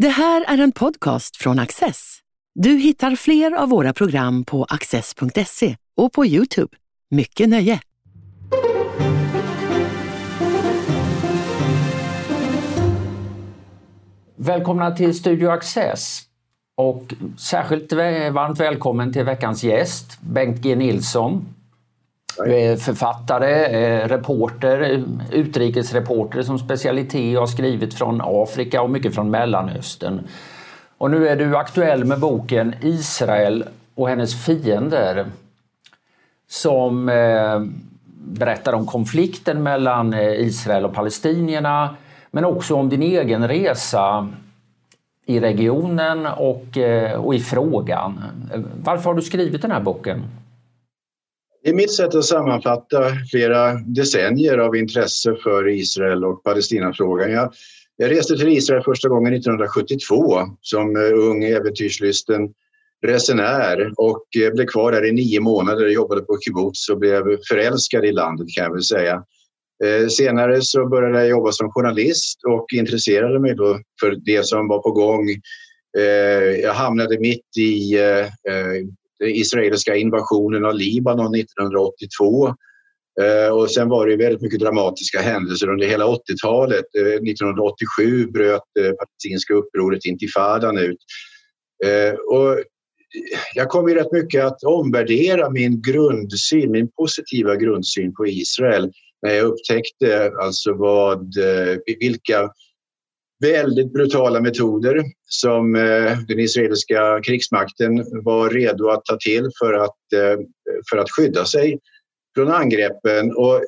Det här är en podcast från Access. Du hittar fler av våra program på access.se och på Youtube. Mycket nöje! Välkomna till Studio Access och särskilt varmt välkommen till veckans gäst, Bengt G Nilsson. Du är eh, författare, eh, reporter, utrikesreporter som specialitet och har skrivit från Afrika och mycket från Mellanöstern. Och nu är du aktuell med boken Israel och hennes fiender som eh, berättar om konflikten mellan Israel och palestinierna men också om din egen resa i regionen och, och i frågan. Varför har du skrivit den här boken? Det är mitt sätt att sammanfatta flera decennier av intresse för Israel och Palestinafrågan. Jag, jag reste till Israel första gången 1972 som eh, ung äventyrslysten resenär och eh, blev kvar där i nio månader, jobbade på kibbutz och blev förälskad i landet kan jag väl säga. Eh, senare så började jag jobba som journalist och intresserade mig då för det som var på gång. Jag hamnade mitt i israeliska invasionen av Libanon 1982. Eh, och sen var det väldigt mycket dramatiska händelser under hela 80-talet. 1987 eh, bröt det palestinska upproret intifadan ut. Och jag kom ju rätt mycket att omvärdera min grundsyn, min positiva grundsyn på Israel när jag upptäckte alltså vad, vilka väldigt brutala metoder som eh, den israeliska krigsmakten var redo att ta till för att, eh, för att skydda sig från angreppen. Och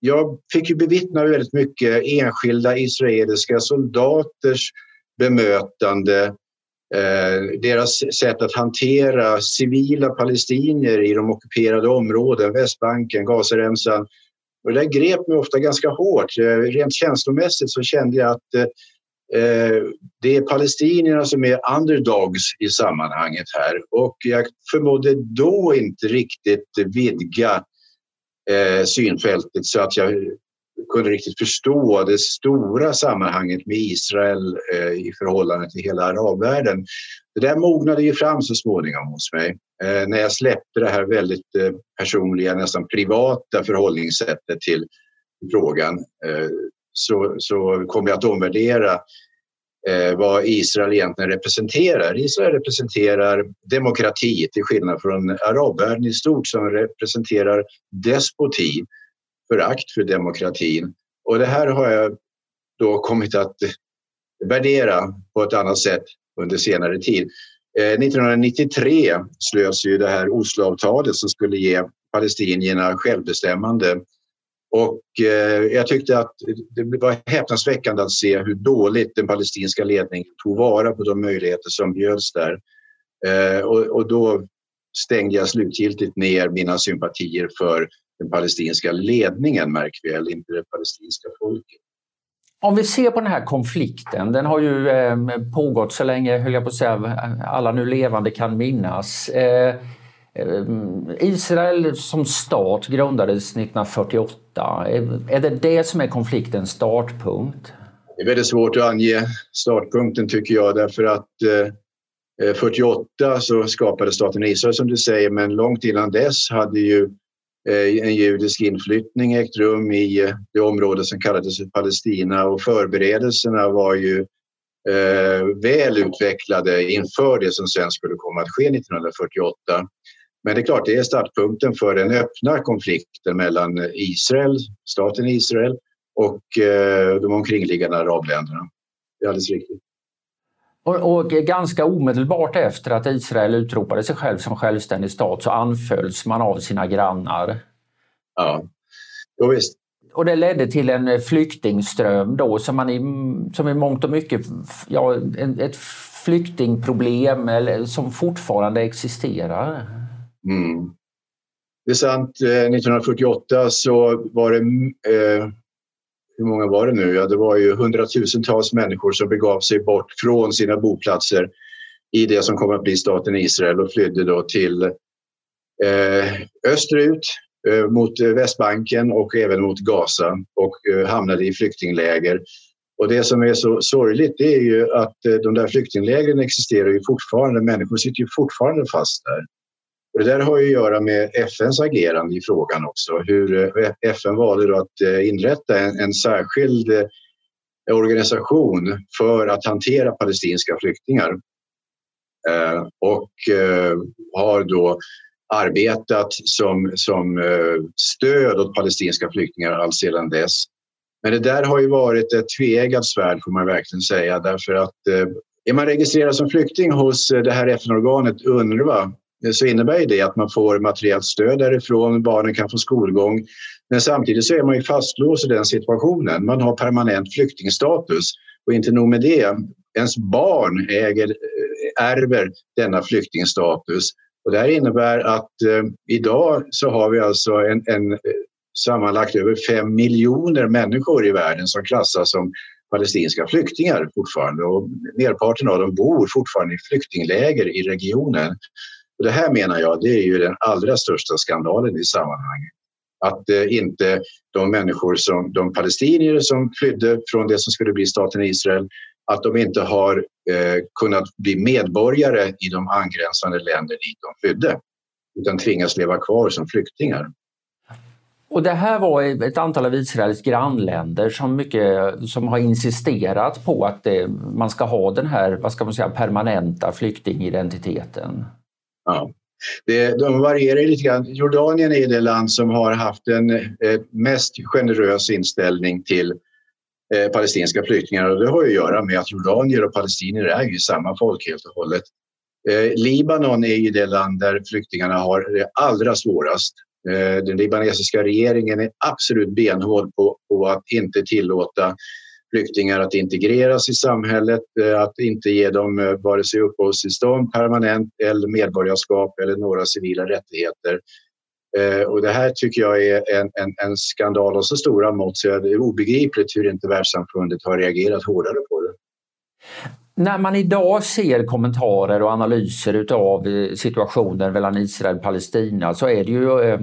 jag fick ju bevittna väldigt mycket enskilda israeliska soldaters bemötande eh, deras sätt att hantera civila palestinier i de ockuperade områdena, Västbanken, Gazaremsan och det där grep mig ofta ganska hårt. Eh, rent känslomässigt så kände jag att eh, eh, det är palestinierna som är underdogs i sammanhanget här. Och jag förmådde då inte riktigt vidga eh, synfältet så att jag kunde riktigt förstå det stora sammanhanget med Israel eh, i förhållande till hela arabvärlden. Det där mognade ju fram så småningom hos mig. Eh, när jag släppte det här väldigt eh, personliga, nästan privata förhållningssättet till frågan eh, så, så kom jag att omvärdera eh, vad Israel egentligen representerar. Israel representerar demokrati till skillnad från arabvärlden i stort som representerar despoti, förakt för demokratin. Och det här har jag då kommit att värdera på ett annat sätt under senare tid. Eh, 1993 slöts ju det här Osloavtalet som skulle ge palestinierna självbestämmande. Och eh, jag tyckte att det var häpnadsväckande att se hur dåligt den palestinska ledningen tog vara på de möjligheter som bjöds där. Eh, och då stängde jag slutgiltigt ner mina sympatier för den palestinska ledningen, märker vi, eller inte det palestinska folket. Om vi ser på den här konflikten, den har ju eh, pågått så länge, höll jag på att säga, alla nu levande kan minnas. Eh, eh, Israel som stat grundades 1948. Är det det som är konfliktens startpunkt? Det är väldigt svårt att ange startpunkten tycker jag därför att 48 så skapades staten Israel som du säger men långt innan dess hade ju Eh, en judisk inflyttning ägt rum i eh, det område som kallades Palestina och förberedelserna var ju eh, väl utvecklade inför det som sen skulle komma att ske 1948. Men det är klart, det är startpunkten för den öppna konflikten mellan Israel, staten Israel och eh, de omkringliggande arabländerna. Det är alldeles riktigt. Och, och, ganska omedelbart efter att Israel utropade sig själv som självständig stat så anfölls man av sina grannar. Ja, jo, visst. Och det ledde till en flyktingström då som, man i, som i mångt och mycket, ja, ett flyktingproblem som fortfarande existerar. Mm. Det är sant, 1948 eh, så var det eh, hur många var det nu? Ja, det var ju hundratusentals människor som begav sig bort från sina boplatser i det som kommer att bli staten Israel och flydde då till eh, österut eh, mot eh, Västbanken och även mot Gaza och eh, hamnade i flyktingläger. Och det som är så sorgligt det är ju att eh, de där flyktinglägren existerar ju fortfarande. Människor sitter ju fortfarande fast där. Och det där har ju att göra med FNs agerande i frågan också. Hur eh, FN valde att eh, inrätta en, en särskild eh, organisation för att hantera palestinska flyktingar. Eh, och eh, har då arbetat som, som eh, stöd åt palestinska flyktingar alltsedan dess. Men det där har ju varit ett tveeggat svärd får man verkligen säga därför att är man registrerad som flykting hos det här FN-organet UNRWA Eh, så innebär det att man får materiellt stöd därifrån, barnen kan få skolgång. Men samtidigt så är man ju fastlåst i den situationen. Man har permanent flyktingstatus och inte nog med det, ens barn äger, eh, ärver denna flyktingstatus. Och det här innebär att eh, idag så har vi alltså en, en eh, sammanlagt över fem miljoner människor i världen som klassas som palestinska flyktingar fortfarande och merparten av dem bor fortfarande i flyktingläger i regionen. Och det här menar jag, det är ju den allra största skandalen i sammanhanget. Att eh, inte de människor som, de palestinier som flydde från det som skulle bli staten Israel, att de inte har eh, kunnat bli medborgare i de angränsande länder dit de flydde, utan tvingas leva kvar som flyktingar. Och det här var ett antal av Israels grannländer som, mycket, som har insisterat på att det, man ska ha den här vad ska man säga, permanenta flyktingidentiteten. Ja. Det, de varierar lite grann. Jordanien är det land som har haft den eh, mest generös inställning till eh, palestinska flyktingar och det har att göra med att jordanier och palestinier är ju samma folk helt och hållet. Eh, Libanon är ju det land där flyktingarna har det allra svårast. Eh, den libanesiska regeringen är absolut benhård på, på att inte tillåta flyktingar att integreras i samhället, eh, att inte ge dem eh, vare sig uppehållstillstånd permanent eller medborgarskap eller några civila rättigheter. Eh, och det här tycker jag är en, en, en skandal av så stora mått så det är obegripligt hur inte världssamfundet har reagerat hårdare på det. När man idag ser kommentarer och analyser utav situationen mellan Israel och Palestina så är det ju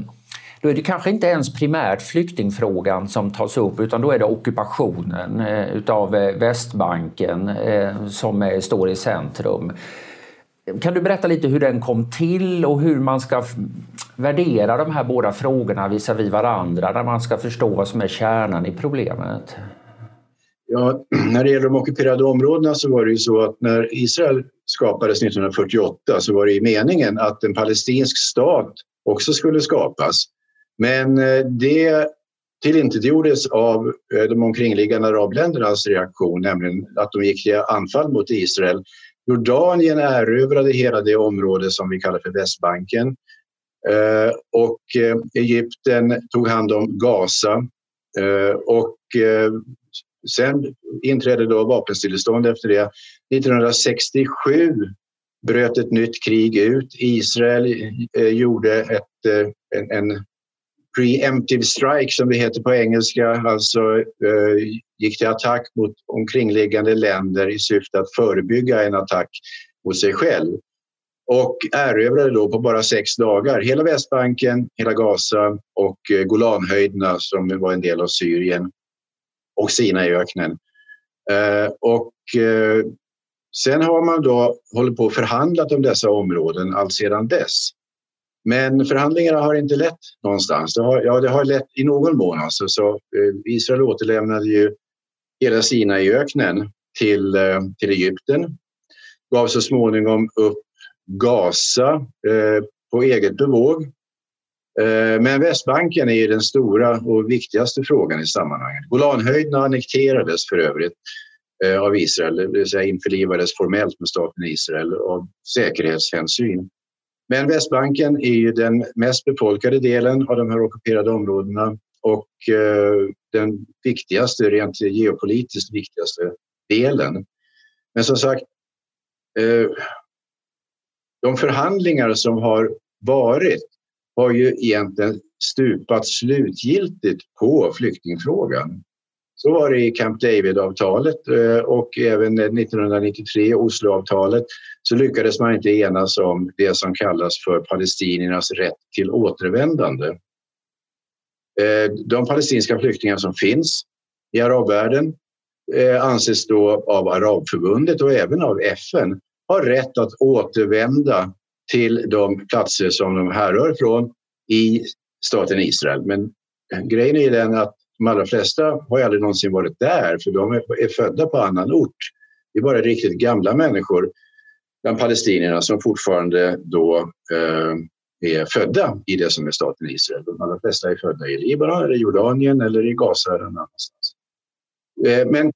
då är det kanske inte ens primärt flyktingfrågan som tas upp utan då är det ockupationen av utav eh, Västbanken eh, som står i centrum. Kan du berätta lite hur den kom till och hur man ska värdera de här båda frågorna visavi varandra när man ska förstå vad som är kärnan i problemet? Ja, när det gäller de ockuperade områdena så var det ju så att när Israel skapades 1948 så var det ju meningen att en palestinsk stat också skulle skapas. Men eh, det tillintetgjordes av eh, de omkringliggande arabländernas reaktion, nämligen att de gick till anfall mot Israel. Jordanien erövrade hela det område som vi kallar för Västbanken eh, och Egypten tog hand om Gaza och sen inträdde då vapenstillestånd efter det. 1967 bröt ett nytt krig ut. Israel gjorde ett, en, en preemptive strike som det heter på engelska, alltså eh, gick till attack mot omkringliggande länder i syfte att förebygga en attack mot sig själv. Och erövrade då på bara sex dagar hela Västbanken, hela Gaza och eh, Golanhöjderna som var en del av Syrien och Sinaiöknen. Eh, och eh, sen har man då hållit på och förhandlat om dessa områden allt sedan dess. Men förhandlingarna har inte lett någonstans. Det har, ja, det har lett i någon mån. Alltså. Så, eh, Israel återlämnade ju hela Sinaiöknen till, eh, till Egypten. Gav så småningom upp Gaza eh, på eget bevåg. Eh, men Västbanken är den stora och viktigaste frågan i sammanhanget. Golanhöjderna annekterades för övrigt eh, av Israel, det vill säga införlivades formellt med staten Israel av säkerhetshänsyn. Men Västbanken är ju den mest befolkade delen av de här ockuperade områdena och eh, den viktigaste, rent geopolitiskt viktigaste delen. Men som sagt, eh, de förhandlingar som har varit har ju egentligen stupat slutgiltigt på flyktingfrågan. Så var det i Camp David-avtalet eh, och även eh, 1993 Osloavtalet så lyckades man inte enas om det som kallas för palestiniernas rätt till återvändande. Eh, de palestinska flyktingar som finns i arabvärlden anses då av Arabförbundet och även av FN ha rätt att återvända till de platser som de härrör från i staten Israel. Men grejen är den att de allra flesta har aldrig någonsin varit där för de är födda på annan ort. Det är bara riktigt gamla människor bland palestinierna som fortfarande då eh, är födda i det som är staten Israel. De allra flesta är födda i Libanon, eller Jordanien eller i Gaza eller någon annanstans. Eh, men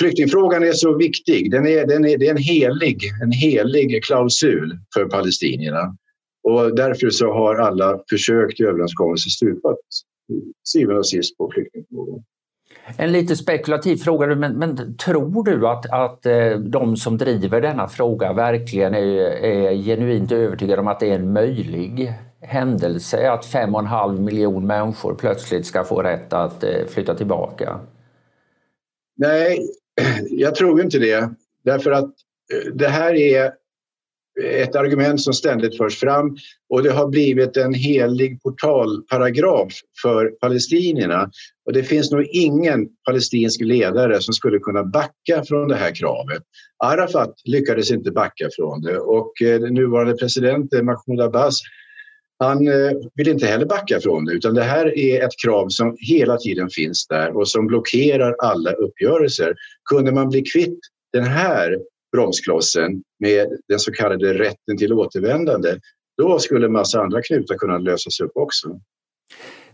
flyktingfrågan är så viktig. Den är, den är, det är en helig, en helig klausul för palestinierna. Och därför så har alla försök till överenskommelse stupat syvende och sist på flyktingfrågan. En lite spekulativ fråga, men, men tror du att, att eh, de som driver denna fråga verkligen är, är genuint övertygade om att det är en möjlig händelse att fem och en halv miljon människor plötsligt ska få rätt att eh, flytta tillbaka? Nej, jag tror inte det. Därför att eh, det här är ett argument som ständigt förs fram och det har blivit en helig portalparagraf för palestinierna. Och det finns nog ingen palestinsk ledare som skulle kunna backa från det här kravet. Arafat lyckades inte backa från det och eh, den nuvarande presidenten Mahmoud Abbas han eh, vill inte heller backa från det utan det här är ett krav som hela tiden finns där och som blockerar alla uppgörelser. Kunde man bli kvitt den här bromsklossen med den så kallade rätten till återvändande, då skulle en massa andra knutar kunna lösas upp också.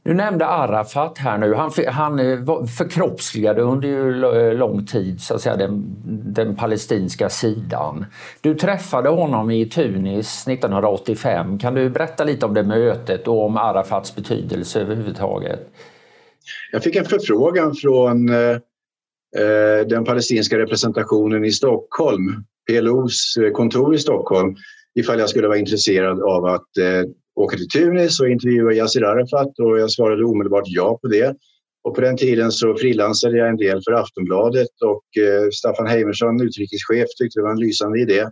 Du nämnde Arafat här nu. Han, han eh, förkroppsligade under ju eh, lång tid så att säga, den, den, palestinska sidan. Du träffade honom i Tunis 1985. Kan du berätta lite om det mötet och om Arafats betydelse överhuvudtaget? Jag fick en förfrågan från eh, Eh, den palestinska representationen i Stockholm, PLOs eh, kontor i Stockholm, ifall jag skulle vara intresserad av att eh, åka till Tunis och intervjua Yassir Arafat och jag svarade omedelbart ja på det. Och på den tiden så frilansade jag en del för Aftonbladet och eh, Staffan Heimersson, utrikeschef, tyckte det var en lysande idé.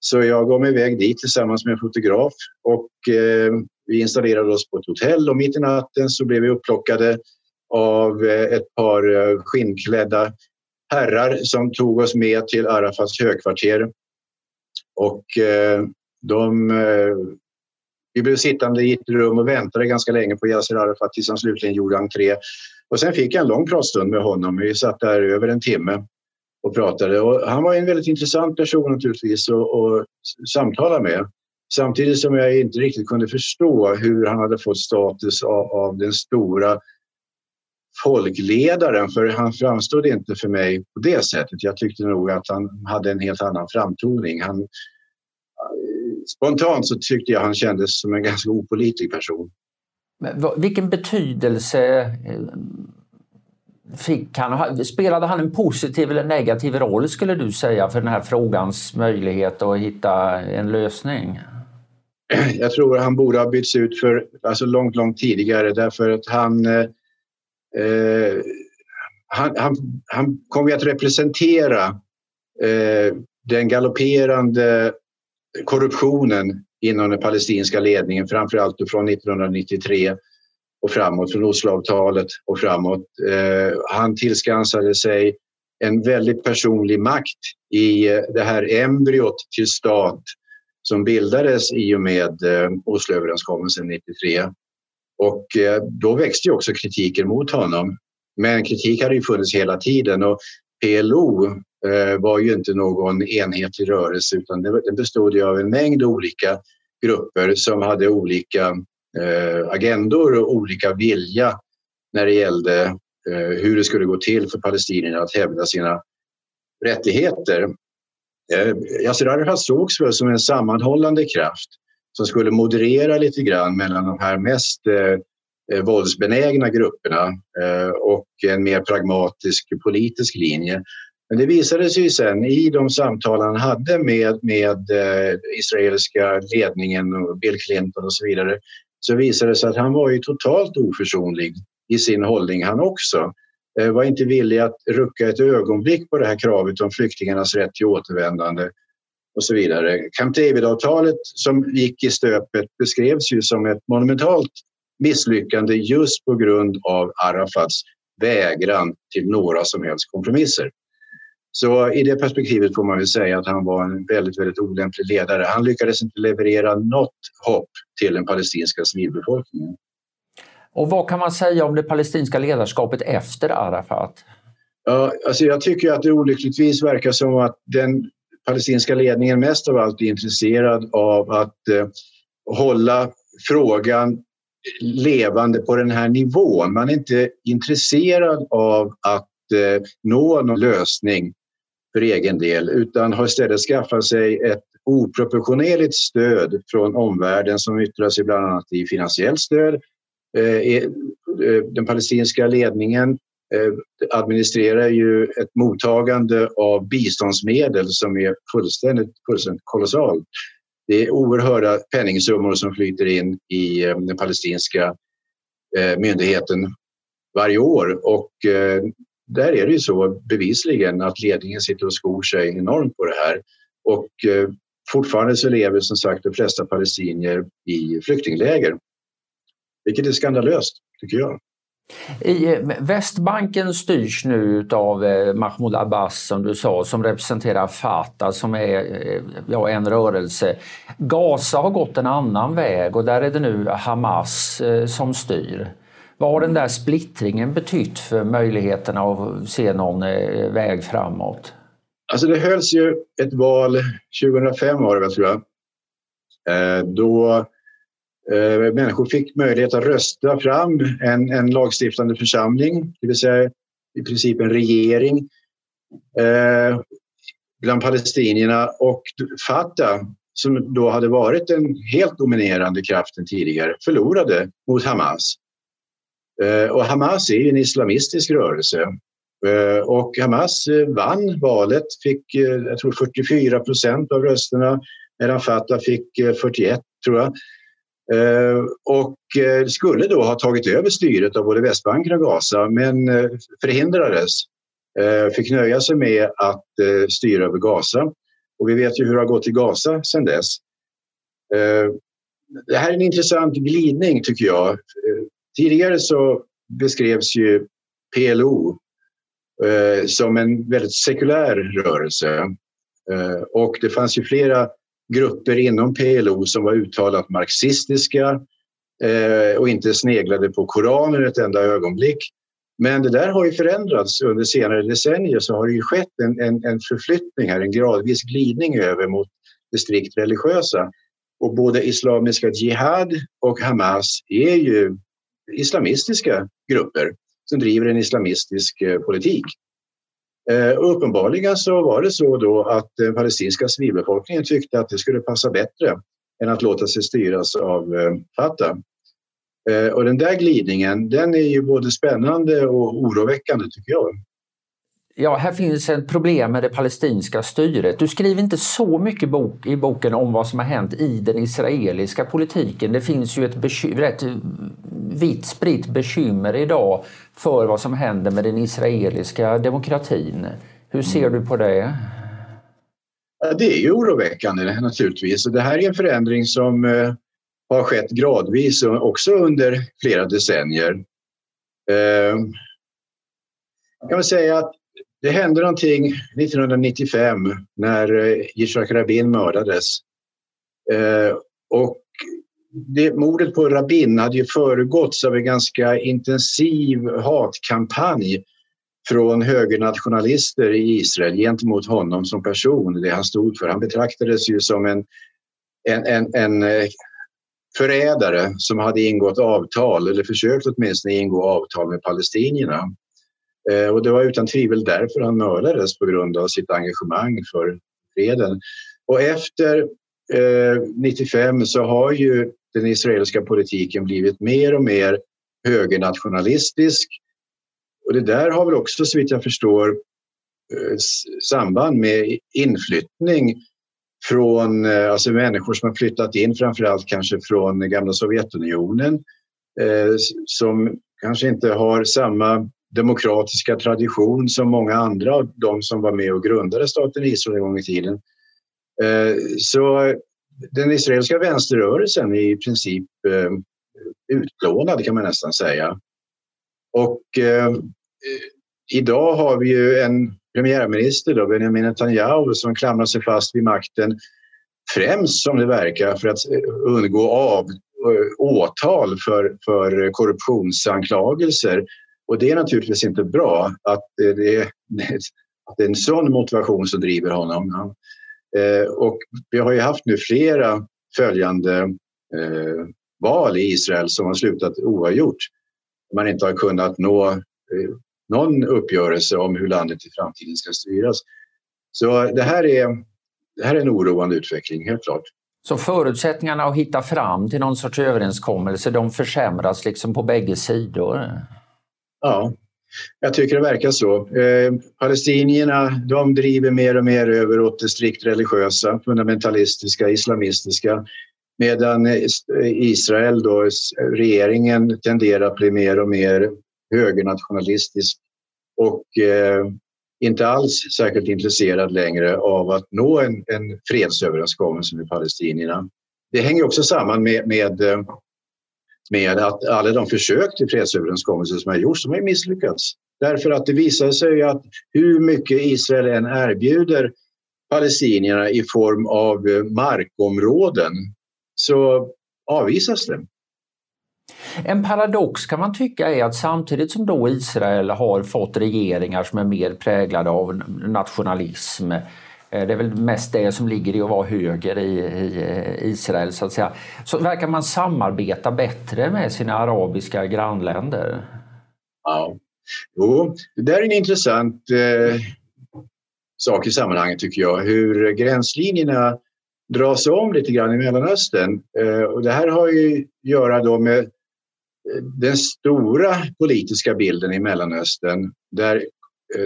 Så jag gav mig iväg dit tillsammans med en fotograf och eh, vi installerade oss på ett hotell och mitt i natten så blev vi upplockade av eh, ett par eh, skinnklädda herrar som tog oss med till Arafats högkvarter. Och eh, de, vi blev sittande i ett rum och väntade ganska länge på Yasser Arafat tills han slutligen gjorde entré. Och sen fick jag en lång pratstund med honom. Vi satt där över en timme och pratade. Och han var en väldigt intressant person naturligtvis att samtala med. Samtidigt som jag inte riktigt kunde förstå hur han hade fått status av, av den stora folkledaren, för han framstod inte för mig på det sättet. Jag tyckte nog att han hade en helt annan framtoning. Han, spontant så tyckte jag han kändes som en ganska opolitlig person. Men, vilken betydelse eh, fick han? Spelade han en positiv eller negativ roll skulle du säga för den här frågans möjlighet att hitta en lösning? Jag tror han borde ha bytts ut för alltså långt, långt tidigare därför att han eh, han, han, han kommer att representera eh, den galopperande korruptionen inom den palestinska ledningen, framförallt från 1993 och framåt, från Osloavtalet och framåt. Eh, han tillskansade sig en väldigt personlig makt i eh, det här embryot till stat som bildades i och med eh, Osloöverenskommelsen 93. Och eh, då växte ju också kritiken mot honom. Men kritik hade ju funnits hela tiden och PLO eh, var ju inte någon enhetlig rörelse utan den bestod av en mängd olika grupper som hade olika eh, agendor och olika vilja när det gällde hur det skulle gå till för palestinierna att hävda sina rättigheter. Yasser Arafat sågs väl som en sammanhållande kraft som skulle moderera lite grann mellan de här mest eh, eh, våldsbenägna grupperna eh, och en mer pragmatisk politisk linje. Men det visade sig sen i de samtal han hade med, med eh, israeliska ledningen och Bill Clinton och så vidare så visade det sig att han var ju totalt oförsonlig i sin hållning han också. Eh, var inte villig att rucka ett ögonblick på det här kravet om flyktingarnas rätt till återvändande och så vidare. Camp David-avtalet som gick i stöpet beskrevs ju som ett monumentalt misslyckande just på grund av Arafats vägran till några som helst kompromisser. Så i det perspektivet får man väl säga att han var en väldigt, väldigt olämplig ledare. Han lyckades inte leverera något hopp till den palestinska civilbefolkningen. Och vad kan man säga om det palestinska ledarskapet efter Arafat? Ja, alltså jag tycker att det olyckligtvis verkar som att den palestinska ledningen mest av allt är intresserad av att eh, hålla frågan levande på den här nivån. Man är inte intresserad av att eh, nå någon lösning för egen del utan har istället skaffat sig ett oproportionerligt stöd från omvärlden som yttrar sig bland annat i finansiellt stöd. Eh, eh, den palestinska ledningen Eh, administrerar ju ett mottagande av biståndsmedel som är fullständigt, fullständigt kolossalt. Det är oerhörda penningsummor som flyter in i eh, den palestinska eh, myndigheten varje år och där är det ju så bevisligen att ledningen sitter och skor sig enormt på det här. Och fortfarande så lever som sagt de flesta palestinier i flyktingläger. Vilket är skandalöst, tycker jag. I eh, Västbanken styrs nu av eh, Mahmoud Abbas som du sa som representerar Fatah som är eh, ja, en rörelse. Gaza har gått en annan väg och där är det nu Hamas som styr. Vad har den där splittringen betytt för möjligheterna att se någon väg framåt? Alltså det hölls ju ett val 2005 var det väl tror jag. Då Eh, människor fick möjlighet att rösta fram en, en lagstiftande församling, det vill säga i princip en regering eh, bland palestinierna och Fatah som då hade varit den helt dominerande kraften tidigare förlorade mot Hamas. Eh, och Hamas är en islamistisk rörelse eh, och Hamas eh, vann valet, fick eh, jag tror 44 procent av rösterna medan Fatah fick eh, 41 tror jag. Eh, och eh, skulle då ha tagit över styret av både Västbanken och Gaza men eh, förhindrades. Fick nöja sig med att styra över Gaza. Och vi vet ju hur det har gått i Gaza sedan dess. Det här är en intressant glidning tycker jag. Tidigare så beskrevs ju PLO som en väldigt sekulär rörelse. Och det fanns ju flera grupper inom PLO som var uttalat marxistiska eh, och inte sneglade på Koranen ett enda ögonblick. Men det där har ju förändrats under senare decennier så har det ju skett en, en, en förflyttning här, en gradvis glidning över mot det strikt religiösa. Och både Islamiska Jihad och Hamas är ju islamistiska grupper som driver en islamistisk eh, politik. Eh, uppenbarligen så var det så då att den palestinska civilbefolkningen tyckte att det skulle passa bättre än att låta sig styras av eh, Fatah. Eh, och den där glidningen, den är ju både spännande och oroväckande tycker jag. Ja, här finns ett problem med det palestinska styret. Du skriver inte så mycket bok, i boken om vad som har hänt i den israeliska politiken. Det finns ju ett rätt vitt spritt bekymmer idag för vad som händer med den israeliska demokratin. Hur ser du på det? Det är ju oroväckande naturligtvis. Det här är en förändring som eh, har skett gradvis också under flera decennier. Jag kan väl säga att det hände någonting 1995 när eh, Yitzhak Rabin mördades. Eh, och det, mordet på Rabin hade ju föregåtts av en ganska intensiv hatkampanj från högernationalister i Israel gentemot honom som person, det han stod för. Han betraktades ju som en, en, en, en eh, förrädare som hade ingått avtal, eller försökt åtminstone ingå avtal med palestinierna. Eh, och det var utan tvivel därför han mördades på grund av sitt engagemang för freden. Och efter eh, 95 så har ju den israeliska politiken blivit mer och mer högernationalistisk. Och det där har väl också, så vitt jag förstår, eh, samband med inflyttning från eh, alltså människor som har flyttat in framförallt kanske från gamla Sovjetunionen eh, som kanske inte har samma demokratiska tradition som många andra av de som var med och grundade staten Israel en gång i tiden. Eh, så den israeliska vänsterrörelsen är i princip eh, utplånad kan man nästan säga. Och eh, idag har vi ju en premiärminister, då, Benjamin Netanyahu, som klamrar sig fast vid makten främst som det verkar för att eh, undgå av, åtal för, för korruptionsanklagelser. Och det är naturligtvis inte bra att det, är, att det är en sån motivation som driver honom. Eh, och vi har ju haft nu flera följande eh, val i Israel som har slutat oavgjort. Man inte har kunnat nå eh, någon uppgörelse om hur landet i framtiden ska styras. Så det här är, det här är en oroande utveckling, helt klart. Så förutsättningarna att hitta fram till någon sorts överenskommelse, de försämras liksom på bägge sidor? Ja, jag tycker det verkar så. Eh, palestinierna de driver mer och mer över åt det strikt religiösa, fundamentalistiska, islamistiska. Medan eh, Israel, då, regeringen, tenderar att bli mer och mer högernationalistisk och eh, inte alls särskilt intresserad längre av att nå en, en fredsöverenskommelse med palestinierna. Det hänger också samman med, med, eh, med att alla de försök till fredsöverenskommelser som har gjorts, de har misslyckats. Därför att det visar sig att hur mycket Israel än erbjuder palestinierna i form av eh, markområden så avvisas det. En paradox kan man tycka är att samtidigt som då Israel har fått regeringar som är mer präglade av nationalism eh, Eh, det är väl mest det som ligger i att vara höger i, i eh, Israel så att säga. Så verkar man samarbeta bättre med sina arabiska grannländer. Ja, jo, det där är en intressant eh, sak i sammanhanget tycker jag. Hur gränslinjerna dras om lite grann i Mellanöstern. Eh, och det här har ju att göra då med eh, den stora politiska bilden i Mellanöstern där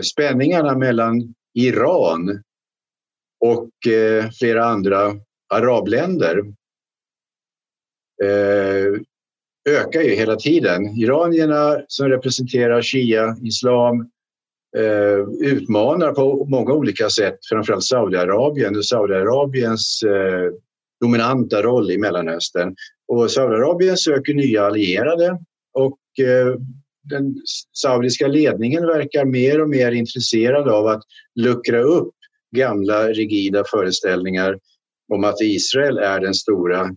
spänningarna mellan Iran och eh, flera andra arabländer eh, ökar ju hela tiden. Iranierna som representerar shia-islam eh, utmanar på många olika sätt framförallt Saudiarabien och Saudiarabiens dominanta roll i Mellanöstern. Och Saudiarabien söker nya allierade och den saudiska ledningen verkar mer och mer intresserad av att luckra upp gamla rigida föreställningar om att Israel är den stora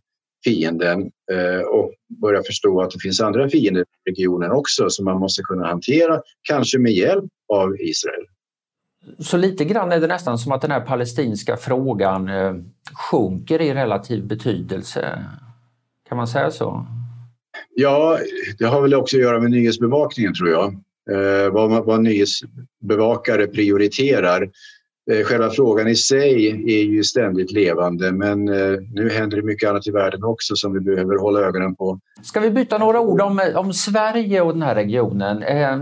fienden eh, och börja förstå att det finns andra fiender i regionen också som man måste kunna hantera, kanske med hjälp av Israel. Så lite grann är det nästan som att den här palestinska frågan eh, sjunker i relativ betydelse. Kan man säga så? Ja, det har väl också att göra med nyhetsbevakningen tror jag. Eh, vad, vad nyhetsbevakare prioriterar. Eh, själva frågan i sig är ju ständigt levande men eh, nu händer det mycket annat i världen också som vi behöver hålla ögonen på. Ska vi byta några ord om, om Sverige och den här regionen? Eh,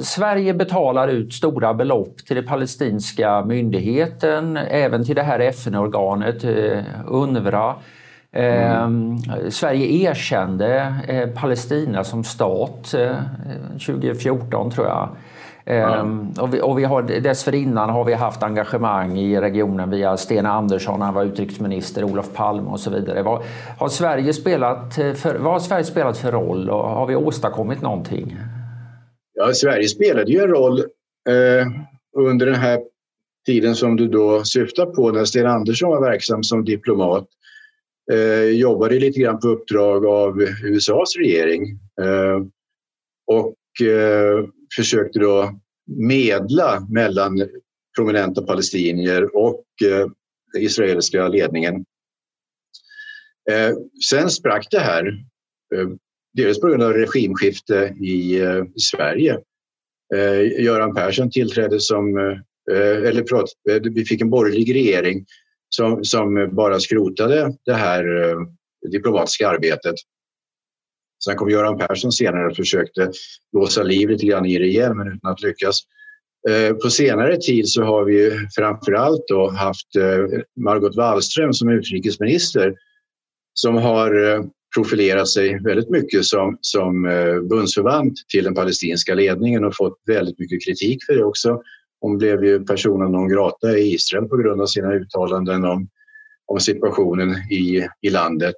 Sverige betalar ut stora belopp till den palestinska myndigheten, även till det här FN-organet eh, UNRWA. Mm. Sverige erkände eh, Palestina som stat 2014 tror jag. Mm. Och, vi, och vi har, dessförinnan har vi haft engagemang i regionen via Sten Andersson, han var utrikesminister, Olof Palme och så vidare. Vad har Sverige spelat för, vad har Sverige spelat för roll och har vi åstadkommit någonting? Ja, Sverige spelade ju en roll eh, under den här tiden som du då syftar på när Sten Andersson var verksam som diplomat. Eh, jobbade lite grann på uppdrag av USAs regering. Eh, och eh, försökte då medla mellan prominenta palestinier och eh, den israeliska ledningen. Eh, sen sprack det här, eh, dels på grund av regimskifte i, eh, i Sverige. Eh, Göran Persson tillträdde som, eh, eller förlåt, vi fick en borgerlig regering som, som bara skrotade det här diplomatiska arbetet. Sen kom Göran Persson senare och försökte låsa liv lite grann i det igen men utan att lyckas. Eh, på senare tid så har vi framförallt då haft eh, Margot Wallström som utrikesminister som har eh, profilerat sig väldigt mycket som, som bundsförvant till den palestinska ledningen och fått väldigt mycket kritik för det också. Hon blev ju personen non grata i Israel på grund av sina uttalanden om, om situationen i, i landet.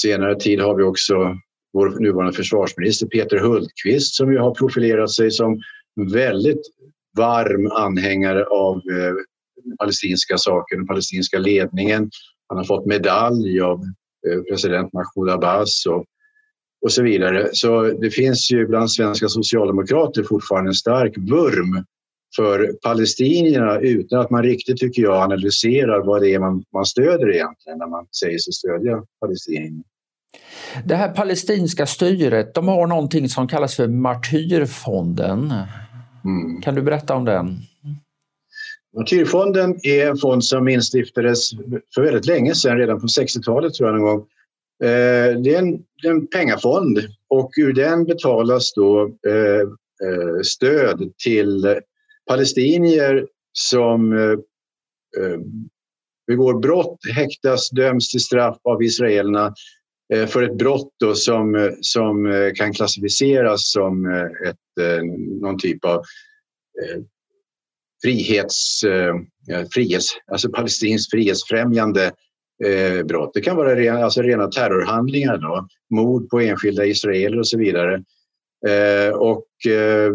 Senare tid har vi också vår nuvarande försvarsminister Peter Hultqvist som ju har profilerat sig som väldigt varm anhängare av eh, palestinska saker, den palestinska ledningen. Han har fått medalj av eh, president Mahmoud Abbas och, och så vidare. Så det finns ju bland svenska socialdemokrater fortfarande en stark vurm för palestinierna utan att man riktigt, tycker jag, analyserar vad det är man, man stöder egentligen när man säger sig stödja palestinierna. Det här palestinska styret, de har någonting som kallas för Martyrfonden. Mm. Kan du berätta om den? Martyrfonden är en fond som instiftades för väldigt länge sedan, redan på 60-talet tror jag någon gång. Eh, det är en, en pengafond och ur den betalas då eh, eh, stöd till palestinier som eh, eh, begår brott, häktas, döms till straff av israelerna eh, för ett brott då som, som kan klassificeras som ett, någon typ av frihets, eh, frihets, alltså palestinskt frihetsfrämjande eh, brott. Det kan vara rena, alltså rena terrorhandlingar, då, mord på enskilda israeler och så vidare. Eh, och eh,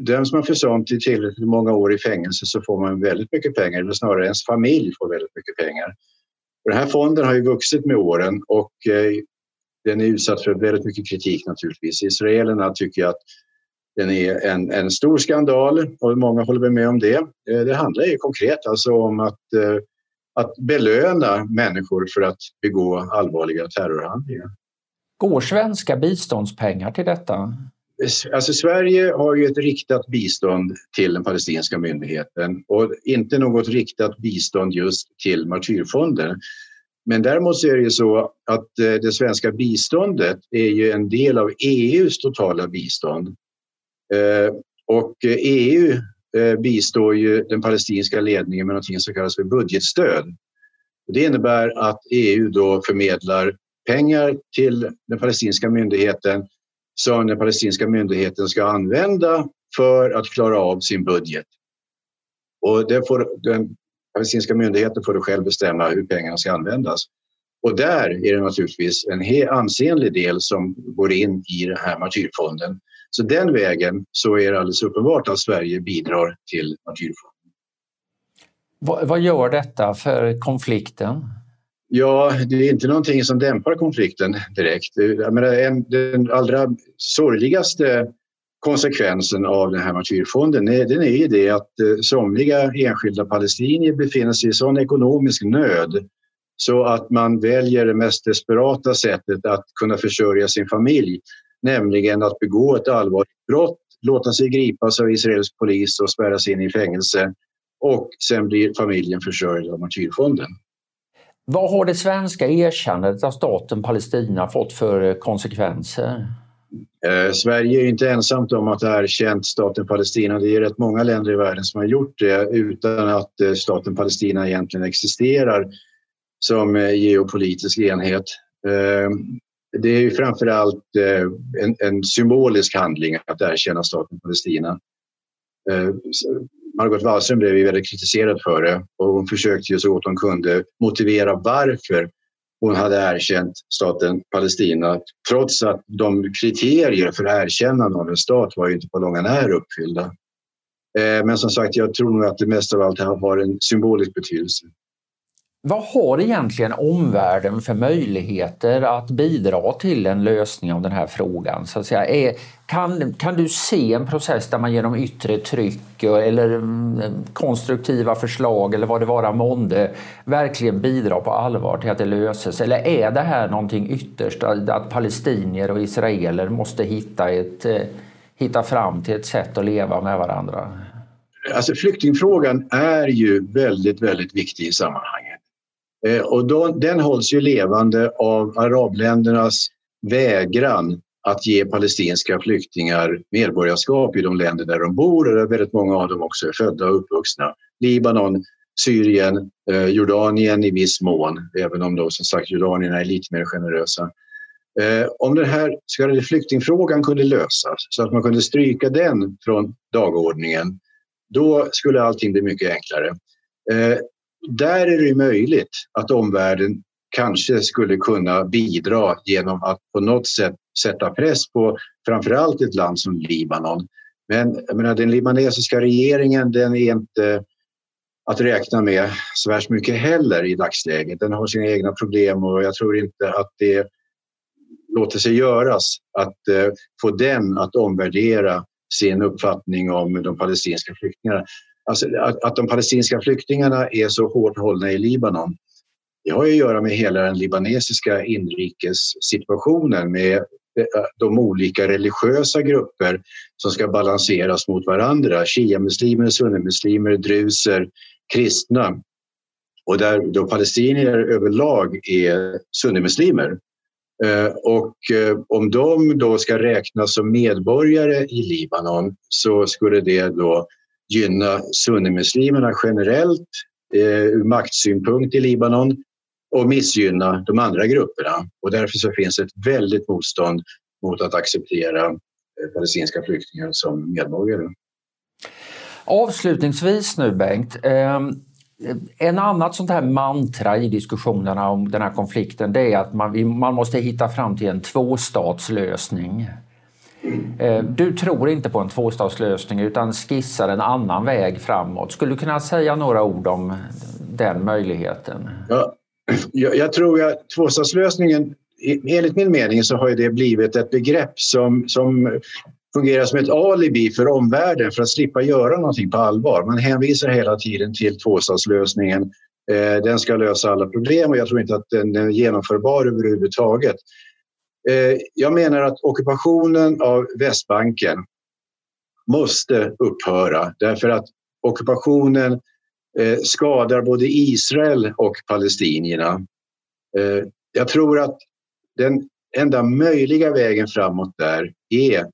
döms man för sånt i tillräckligt många år i fängelse så får man väldigt mycket pengar, eller snarare ens familj får väldigt mycket pengar. Och den här fonden har ju vuxit med åren och eh, den är utsatt för väldigt mycket kritik naturligtvis. Israelerna tycker att den är en, en stor skandal och många håller med om det. Eh, det handlar ju konkret alltså om att, eh, att belöna människor för att begå allvarliga terrorhandlingar. Går svenska biståndspengar till detta? Alltså Sverige har ju ett riktat bistånd till den palestinska myndigheten och inte något riktat bistånd just till Martyrfonden. Men däremot är det ju så att eh, det svenska biståndet är ju en del av EUs totala bistånd. Eh, och eh, EU bistår ju den palestinska ledningen med något som kallas för budgetstöd. Det innebär att EU då förmedlar pengar till den palestinska myndigheten som den palestinska myndigheten ska använda för att klara av sin budget. Och det får, den palestinska myndigheten får då själv bestämma hur pengarna ska användas. Och där är det naturligtvis en ansenlig del som går in i den här martyrfonden. Så den vägen så är det alldeles uppenbart att Sverige bidrar till martyrfonden. Vad, vad gör detta för konflikten? Ja, det är inte någonting som dämpar konflikten direkt. Jag menar, en, den allra sorgligaste konsekvensen av den här martyrfonden är, den är ju det att eh, somliga enskilda palestinier befinner sig i sån ekonomisk nöd så att man väljer det mest desperata sättet att kunna försörja sin familj nämligen att begå ett allvarligt brott, låta sig gripas av israelisk polis och spärras in i fängelse och sen blir familjen försörjd av Martyrfonden. Vad har det svenska erkännandet av staten Palestina fått för eh, konsekvenser? Eh, Sverige är inte ensamt om att ha erkänt staten Palestina. Det är rätt många länder i världen som har gjort det utan att eh, staten Palestina egentligen existerar som eh, geopolitisk enhet. Eh, det är ju framförallt eh, en, en symbolisk handling att erkänna staten Palestina. Eh, Margot Wallström blev ju väldigt kritiserad för det och hon försökte ju så gott hon kunde motivera varför hon hade erkänt staten Palestina trots att de kriterier för erkännande av en stat var ju inte på långa när uppfyllda. Eh, men som sagt, jag tror nog att det mest av allt har en symbolisk betydelse. Vad har egentligen omvärlden för möjligheter att bidra till en lösning av den här frågan? Så att säga? Är, kan, kan du se en process där man genom yttre tryck eller mm, konstruktiva förslag eller vad det vara månde verkligen bidrar på allvar till att det löses? Eller är det här någonting ytterst att palestinier och israeler måste hitta, ett, eh, hitta fram till ett sätt att leva med varandra? Alltså flyktingfrågan är ju väldigt, väldigt viktig i sammanhanget. Eh, och då, den hålls ju levande av arabländernas vägran att ge palestinska flyktingar medborgarskap i de länder där de bor och där väldigt många av dem också är födda och uppvuxna. Libanon, Syrien, eh, Jordanien i viss mån, även om då som sagt jordanierna är lite mer generösa. Eh, om den här så kallade flyktingfrågan kunde lösas så att man kunde stryka den från dagordningen, då skulle allting bli mycket enklare eh, där är det möjligt att omvärlden kanske skulle kunna bidra genom att på något sätt sätta press på framförallt ett land som Libanon. Men jag menar, den libanesiska regeringen den är inte att räkna med så värst mycket heller i dagsläget. Den har sina egna problem och jag tror inte att det låter sig göras att eh, få den att omvärdera sin uppfattning om de palestinska flyktingarna. Alltså att, att de palestinska flyktingarna är så hårt hållna i Libanon det har att göra med hela den libanesiska inrikessituationen med eh, de olika religiösa grupper som ska balanseras mot varandra. Shia-muslimer, sunnimuslimer, druser, kristna. Och där då palestinier överlag är sunnimuslimer. Eh, och eh, om de då ska räknas som medborgare i Libanon så skulle det då gynna sunnimuslimerna generellt eh, ur maktsynpunkt i Libanon och missgynna de andra grupperna. Och därför så finns ett väldigt motstånd mot att acceptera eh, palestinska flyktingar som medborgare. Avslutningsvis nu Bengt, ehm, en annat sånt här mantra i diskussionerna om den här konflikten det är att man, man måste hitta fram till en tvåstatslösning. Eh, du tror inte på en tvåstatslösning utan skissar en annan väg framåt. Skulle du kunna säga några ord om den möjligheten? Ja, jag, jag tror att tvåstatslösningen, enligt min mening så har det blivit ett begrepp som, som fungerar som ett alibi för omvärlden för att slippa göra någonting på allvar. Man hänvisar hela tiden till tvåstatslösningen. Eh, den ska lösa alla problem och jag tror inte att den är genomförbar överhuvudtaget. Eh, jag menar att ockupationen av Västbanken måste upphöra därför att ockupationen Eh, skadar både Israel och palestinierna. Eh, jag tror att den enda möjliga vägen framåt där är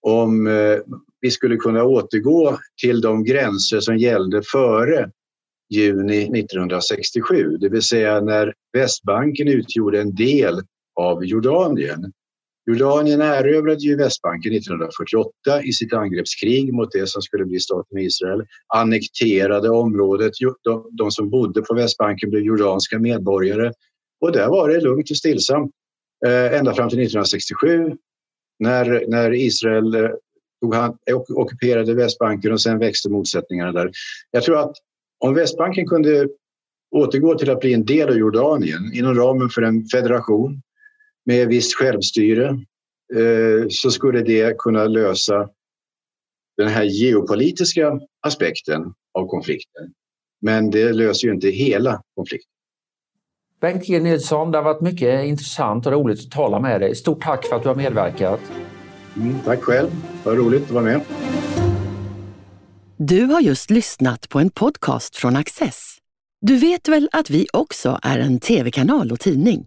om eh, vi skulle kunna återgå till de gränser som gällde före juni 1967, det vill säga när Västbanken utgjorde en del av Jordanien. Jordanien erövrade ju Västbanken 1948 i sitt angreppskrig mot det som skulle bli staten Israel, annekterade området. De, de som bodde på Västbanken blev jordanska medborgare och där var det lugnt och stillsamt eh, ända fram till 1967 när, när Israel eh, tog hand, eh, ockuperade Västbanken och sen växte motsättningarna där. Jag tror att om Västbanken kunde återgå till att bli en del av Jordanien inom ramen för en federation med visst självstyre eh, så skulle det kunna lösa den här geopolitiska aspekten av konflikten. Men det löser ju inte hela konflikten. Bengt G Nilsson, det har varit mycket intressant och roligt att tala med dig. Stort tack för att du har medverkat. Mm, tack själv, vad roligt att vara med. Du har just lyssnat på en podcast från Access. Du vet väl att vi också är en tv-kanal och tidning?